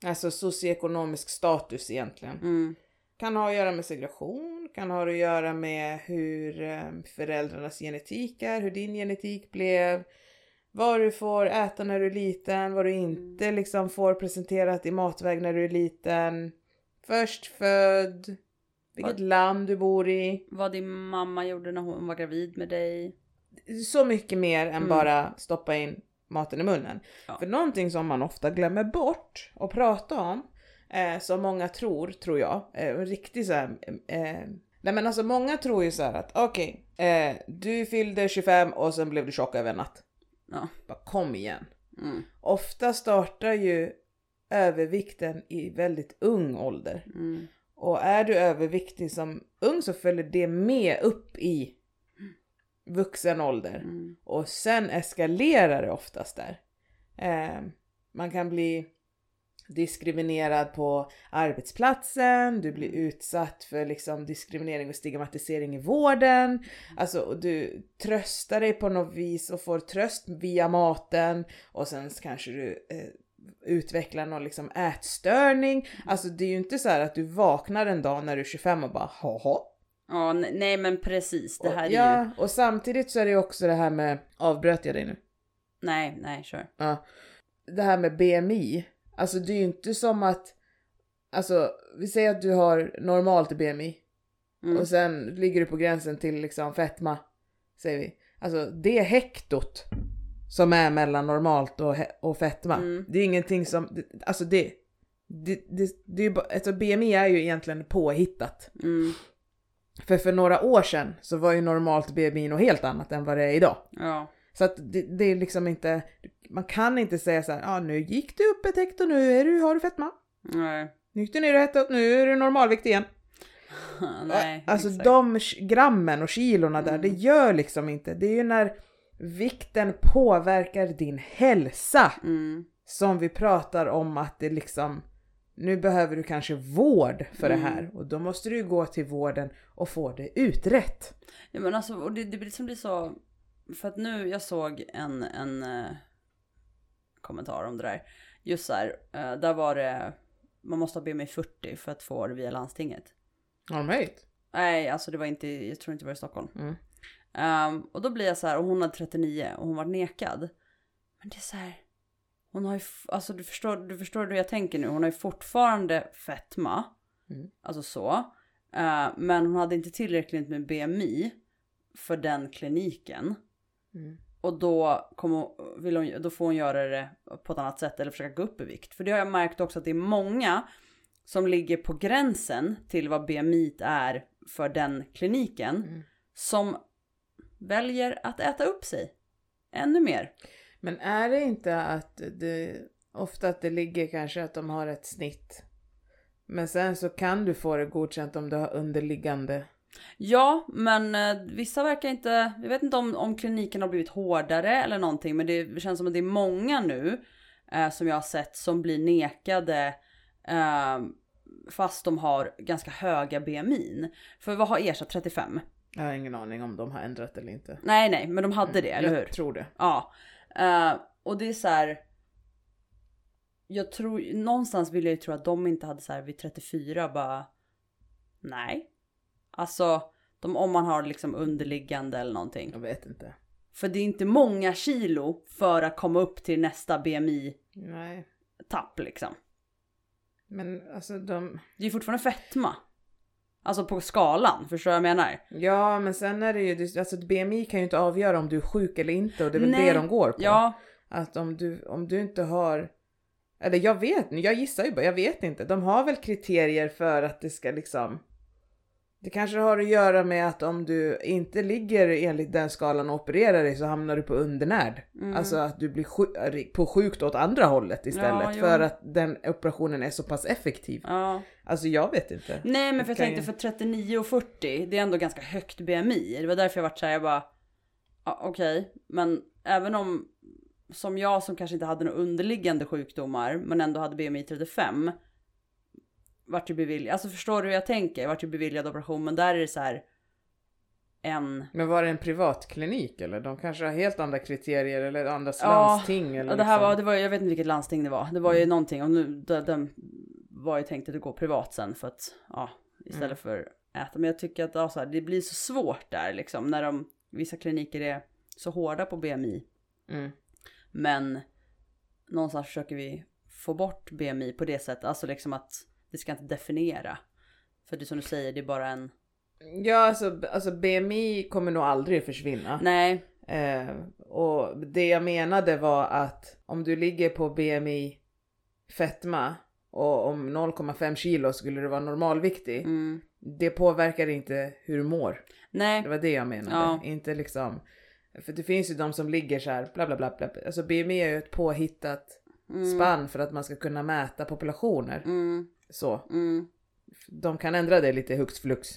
Alltså socioekonomisk status egentligen. Mm. Kan ha att göra med segregation, kan ha att göra med hur eh, föräldrarnas genetik är, hur din genetik blev, vad du får äta när du är liten, vad du inte liksom får presenterat i matväg när du är liten, först född, vilket land du bor i. Vad din mamma gjorde när hon var gravid med dig. Så mycket mer än Mm. bara stoppa in maten i munnen. Ja. För någonting som man ofta glömmer bort att prata om, eh, som många tror, tror jag, eh, en riktig så här, eh, nej men alltså många tror ju så här att okej, eh, du fyllde 25 och sen blev du tjock över en natt. Ja. Bara kom igen. Mm. Ofta startar ju övervikten i väldigt ung ålder. Mm. Och är du överviktig som ung så följer det med upp i vuxen ålder. Mm. Och sen eskalerar det oftast där. Eh, man kan bli diskriminerad på arbetsplatsen, du blir utsatt för liksom diskriminering och stigmatisering i vården. Alltså och du tröstar dig på något vis och får tröst via maten och sen kanske du eh, utvecklar någon liksom ätstörning. Alltså det är ju inte så här att du vaknar en dag när du är 25 och bara haha. Ja, ne- nej men precis. Det Och- här är ja, ju... och samtidigt så är det ju också det här med, avbröt jag dig nu? Nej, nej, kör. Ja. Det här med BMI. Alltså det är ju inte som att, alltså vi säger att du har normalt BMI Mm. och sen ligger du på gränsen till liksom fetma, säger vi. Alltså det hektot som är mellan normalt och, och fetma, Mm. det är ingenting som, det- alltså det, det, det, det är ju bara, alltså BMI är ju egentligen påhittat. Mm. För för några år sedan så var ju normalt BMI något helt annat än vad det är idag. Ja. Så att det, det är liksom inte, man kan inte säga så här, ja ah, nu gick du upp ett hekto, nu är du, har du fetma. Nej. Nu gick du ner ett hekto, nu är du normalvikt igen. nej. alltså exakt. de grammen och kilorna där, Mm. det gör liksom inte, det är ju när vikten påverkar din hälsa Mm. som vi pratar om att det liksom, nu behöver du kanske vård för Mm. det här och då måste du gå till vården och få det utrett. Ja men alltså, och det, det blir liksom blir så... För att nu, jag såg en, en eh, kommentar om det där. Just så här, eh, där var det, man måste ha BMI 40 för att få det via landstinget. Har de höjt? Nej, alltså det var inte, jag tror inte det var i Stockholm. Mm. Ehm, och då blir jag så här, och hon hade 39 och hon var nekad. Men det är så här, hon har ju, alltså du förstår, du förstår hur jag tänker nu, hon har ju fortfarande fetma. Mm. Alltså så. Eh, men hon hade inte tillräckligt med BMI för den kliniken. Mm. Och då, kommer, vill hon, då får hon göra det på ett annat sätt eller försöka gå upp i vikt. För det har jag märkt också att det är många som ligger på gränsen till vad BMI är för den kliniken. Mm. Som väljer att äta upp sig ännu mer. Men är det inte att det ofta att det ligger kanske att de har ett snitt. Men sen så kan du få det godkänt om du har underliggande. Ja, men eh, vissa verkar inte, jag vet inte om, om kliniken har blivit hårdare eller någonting, men det känns som att det är många nu eh, som jag har sett som blir nekade eh, fast de har ganska höga BMI. För vad har ersatt 35? Jag har ingen aning om de har ändrat eller inte. Nej, nej, men de hade det, eller jag hur? tror det. Ja. Eh, och det är så här. Jag tror, någonstans vill jag ju tro att de inte hade så här vid 34 bara. Nej. Alltså, de, om man har liksom underliggande eller någonting. Jag vet inte. För det är inte många kilo för att komma upp till nästa BMI-tapp Nej. liksom. Men alltså de... Det är fortfarande fetma. Alltså på skalan, förstår du vad jag menar? Ja men sen är det ju, alltså BMI kan ju inte avgöra om du är sjuk eller inte och det är väl Nej. det de går på. Ja, Att om du, om du inte har, eller jag vet, jag gissar ju bara, jag vet inte. De har väl kriterier för att det ska liksom, det kanske har att göra med att om du inte ligger enligt den skalan och opererar dig så hamnar du på undernärd. Mm. Alltså att du blir sjuk, på sjukt åt andra hållet istället Ja, för att den operationen är så pass effektiv. ja. Alltså jag vet inte. Nej men för jag tänkte ju- för 39 och 40, det är ändå ganska högt BMI. Det var därför jag vart såhär, jag bara, ja, okej, men även om som jag som kanske inte hade några underliggande sjukdomar men ändå hade BMI 35 vart ju beviljad, alltså förstår du hur jag tänker? Vart ju beviljad operation men där är det så här en, Men var det en privatklinik eller? De kanske har helt andra kriterier eller andra Ja, landsting eller och det här liksom. var, det var, jag vet inte vilket landsting det var. Det var ju någonting och nu, den, den var ju tänkt att gå privat sen för att, ja, istället Mm. för äta. Men jag tycker att ja, så här, det blir så svårt där liksom när de, vissa kliniker är så hårda på BMI. Mm. Men någonstans försöker vi få bort BMI på det sättet, alltså liksom att det ska inte definiera. För det är som du säger, det är bara en... Ja, alltså, alltså BMI kommer nog aldrig försvinna. Nej. Eh, och det jag menade var att om du ligger på BMI fetma och om 0,5 kilo skulle du vara normalviktig. Mm. Det påverkar inte hur du mår. Nej. Det var det jag menade. Ja. Inte liksom. För det finns ju de som ligger så här bla bla bla. bla. Alltså BMI är ju ett påhittat spann för att man ska kunna mäta populationer. Mm. Så. Mm. De kan ändra det lite hux flux.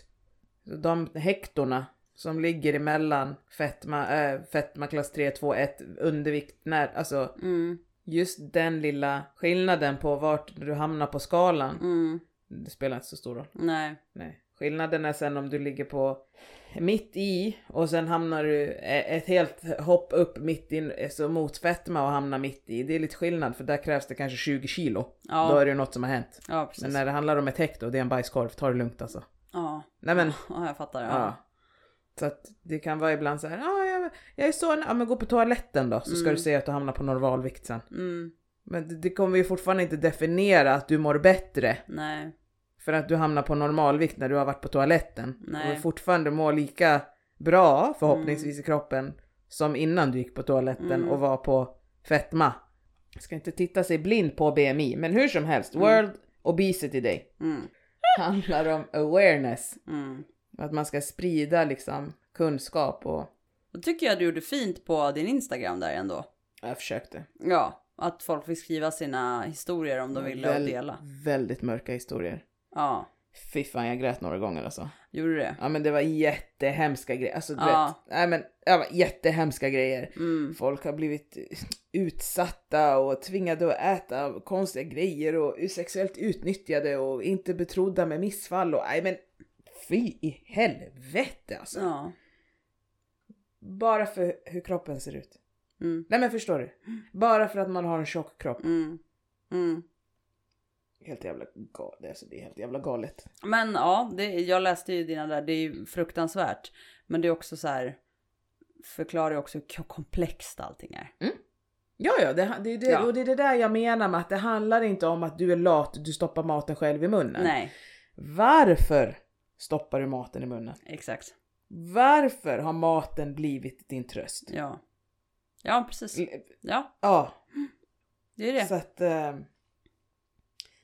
De hektorna som ligger emellan fetma, äh, fetma klass 3, 2, 1, undervikt, när, alltså Mm. just den lilla skillnaden på vart du hamnar på skalan. Mm. Det spelar inte så stor roll. Nej. Nej. Skillnaden är sen om du ligger på mitt i och sen hamnar du e- ett helt hopp upp mitt in, alltså mot fetma och hamnar mitt i. Det är lite skillnad för där krävs det kanske 20 kilo. Ja. Då är det ju något som har hänt. Ja. Men när det handlar om ett hekto, det är en bajskorv, ta det lugnt alltså. Ja. Nej men, ja, jag fattar. ja. Så att det kan vara ibland så här, ah, jag, jag är så, ja men gå på toaletten då så ska Mm. du se att du hamnar på normalvikt sen. Mm. Men det, det kommer ju fortfarande inte definiera att du mår bättre Nej. För att du hamnar på normalvikt när du har varit på toaletten. Nej. Kommer fortfarande må lika bra förhoppningsvis i kroppen som innan du gick på toaletten Mm. och var på fetma. Jag ska inte titta sig blind på BMI, men hur som helst, Mm. World Obesity Day Mm. handlar om awareness. Mm. Att man ska sprida liksom kunskap och Då tycker jag du gjorde fint på din Instagram där ändå. jag försökte. Ja, att folk fick skriva sina historier om de ville och Väl- dela. Väldigt mörka historier. Ja, Fy fan jag grät några gånger alltså. gjorde du det? Ja men det var jättehemska grejer. Alltså du Ja. vet. Nej men var jättehemska grejer. Mm. Folk har blivit utsatta och tvingade att äta konstiga grejer och sexuellt utnyttjade och inte betrodda med missfall och nej men fy i helvete alltså. Ja. Bara för hur kroppen ser ut. Mm. Nej men förstår du? Bara för att man har en tjock kropp. Mm. Mm. Helt jävla galet. Alltså, det är helt jävla galet. Men ja, det, jag läste ju dina där, det är ju fruktansvärt. Men det är också så här, förklarar ju också hur komplext allting är. Ja, ja, det, det, är det, Ja. och det är det där jag menar med att det handlar inte om att du är lat, du stoppar maten själv i munnen. Nej, Varför stoppar du maten i munnen? exakt. Varför har maten blivit din tröst? Ja. Ja, precis. Ja, Ja, det är det. så att eh,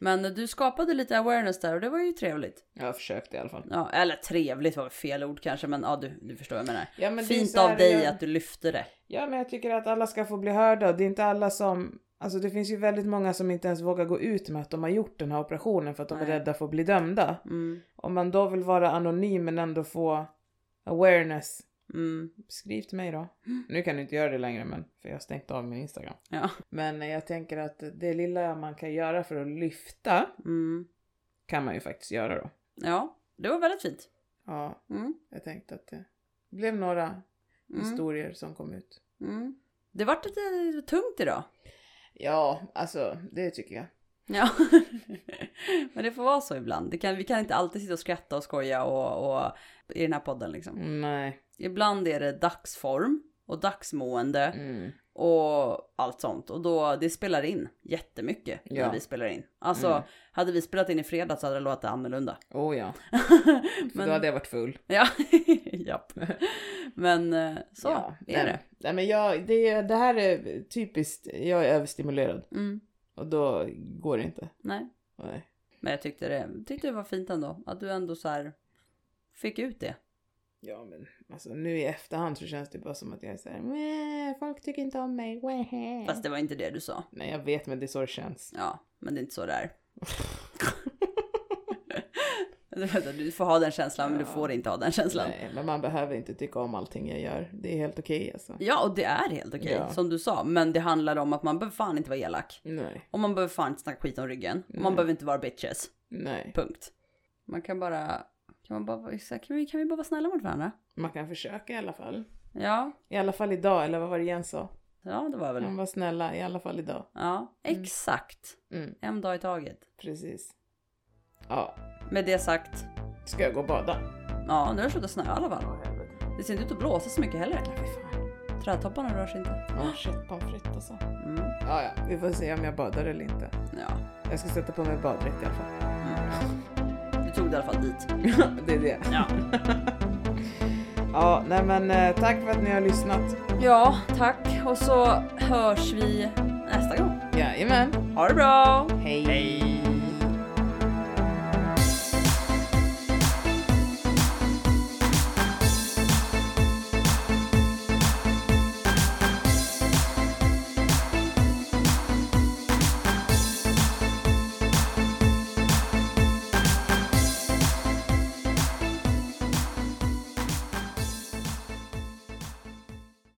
Men du skapade lite awareness där och det var ju trevligt. jag försökte i alla fall. Ja, eller trevligt var fel ord kanske, men ja, du, du förstår vad jag menar. Ja, men är Fint av dig jag- att du lyfte det. Ja, men jag tycker att alla ska få bli hörda. Det är inte alla som... Alltså det finns ju väldigt många som inte ens vågar gå ut med att de har gjort den här operationen för att de är Nej. rädda för att bli dömda. Mm, Om man då vill vara anonym men ändå få awareness mm, Skriv till mig då. Nu kan du inte göra det längre men för jag har stängt av min Instagram. ja. Men eh, jag tänker att det lilla man kan göra för att lyfta Mm, kan man ju faktiskt göra då. ja, det var väldigt fint. Ja, Mm, jag tänkte att det blev några mm, historier som kom ut. mm. Det vart lite tungt idag. Ja, alltså det tycker jag. Ja, men det får vara så ibland. Kan, vi kan inte alltid sitta och skratta och skoja och, och i den här podden liksom. Nej. Ibland är det dagsform och dagsmående Mm. och allt sånt. Och då, det spelar in jättemycket när Ja. vi spelar in. Alltså, Mm. hade vi spelat in i fredags så hade det låtit annorlunda. Oh ja, Men- då hade jag varit full. Ja, japp. Men eh, så ja. är nej, det. Nej men jag, det, det här är typiskt, jag är överstimulerad Mm, och då går det inte. nej. Nej. Men jag tyckte det, tyckte det var fint ändå. Att du ändå så här fick ut det. Ja men alltså nu i efterhand så känns det bara som att jag är såhär "Mäh, folk tycker inte om mig. Mäh." Fast det var inte det du sa. Nej jag vet men det är så det känns. Ja, men det är inte så det är. Du får ha den känslan men du Ja. får inte ha den känslan. Nej men man behöver inte tycka om allting jag gör. Det är helt okej alltså. Ja, och det är helt okej, Ja. som du sa. Men det handlar om att man behöver fan inte vara elak. Nej, Och man behöver fan inte snacka skit om ryggen. Och man Nej. behöver inte vara bitches. nej. Punkt. Man kan bara... Kan, man bara kan, vi, kan vi bara vara snälla mot varandra? Man kan försöka i alla fall. Ja, I alla fall idag, eller vad var det Jens sa? ja det var väl... Man var snälla i alla fall idag. Ja, exakt. Mm, En dag i taget. precis. Ja, Med det sagt, ska jag gå och bada? ja nu har det slutat snöa i alla fall. Det ser inte ut att blåsa så mycket heller. Fan. Trädtopparna rör sig inte. Ja, shit pommes frites alltså. Mm, Ja, ja, vi får se om jag badar eller inte. ja. Jag ska sätta på mig baddräkt i alla fall. Mm. Tog det i alla fall dit. det är det. Ja. Ja, nej men eh, tack för att ni har lyssnat. ja, tack. Och så hörs vi nästa gång. Jajamän. Ha det bra! Hej. Hej!